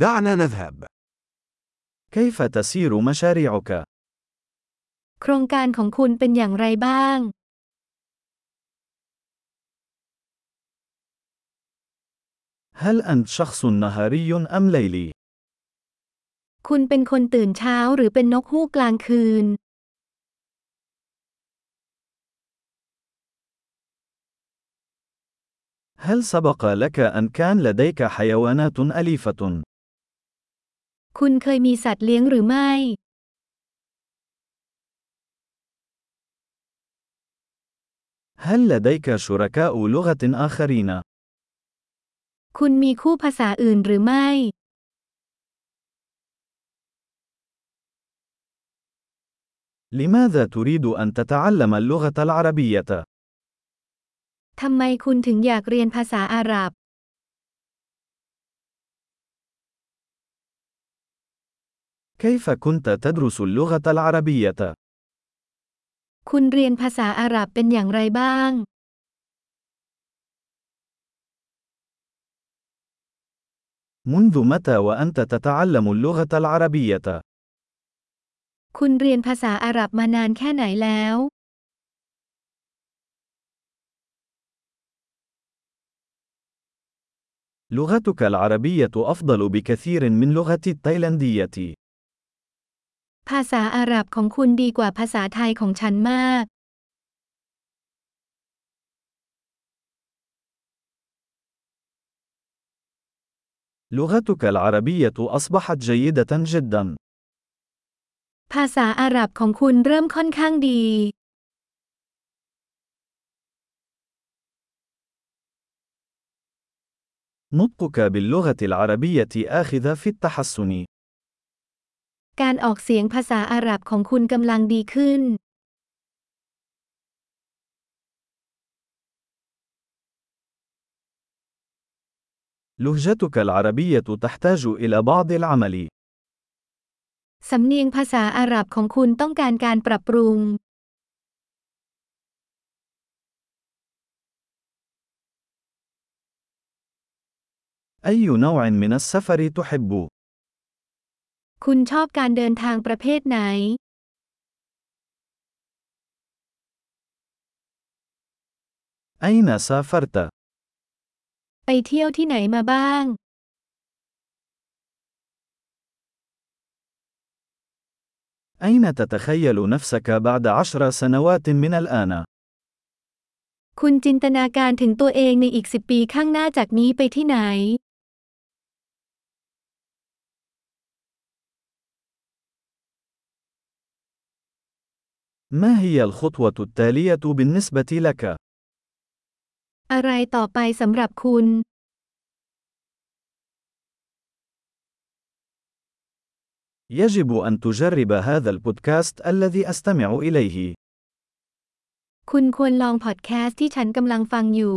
دعنا نذهب. كيف تسير مشاريعك؟ โครงการของคุณเป็นอย่างไรบ้าง هل أنت شخص نهاري أم ليلي؟ คุณเป็นคนตื่นเช้าหรือเป็นนกฮูกกลางคืน هل سبق لك أن كان لديك حيوانات أليفة؟ คุณเคยมีสัตว์เลี้ยงหรือไม่ هل لديك شركاء لغة آخرين؟ คุณมีคู่ภาษาอื่นหรือไม่ لماذا تريد أن تتعلم اللغة العربية؟ ทำไมคุณถึงอยากเรียนภาษาอาหรับ كيف كنت تدرس اللغة العربية؟ คุณเรียนภาษาอาหรับเป็นอย่างไรบ้าง منذ متى وأنت تتعلم اللغة العربية؟ คุณเรียนภาษาอาหรับมานานแค่ไหนแล้ว لغتك العربية أفضل بكثير من لغتي التايلاندية. ภาษาอาหรับของคุณดีกว่าภาษาไทยของฉันมาก لغتك العربية أصبحت جيدة جدا. ภาษาอาหรับของคุณเริ่มค่อนข้างดี نطقك باللغة العربية آخذ في التحسن. การออกเสียงภาษาอาหรับของคุณกำลังดีขึ้น لهجتك العربية تحتاج إلى بعض العمل. สำเนียงภาษาอาหรับของคุณต้องการการปรับปรุง أي نوع من السفر تحب؟ คุณชอบการเดินทางประเภทไหน أين سافرت؟ ไปเที่ยวที่ไหนมาบ้าง أين تتخيل نفسك بعد عشر سنوات من الآن؟ คุณจินตนาการถึงตัวเองในอีกสิบปีข้างหน้าจากนี้ไปที่ไหน ما هي الخطوة التالية بالنسبة لك؟ อะไรต่อไปสำหรับคุณ يجب أن تجرب هذا البودكاست الذي أستمع إليه. คุณควรลองพอดแคสต์ที่ฉันกำลังฟังอยู่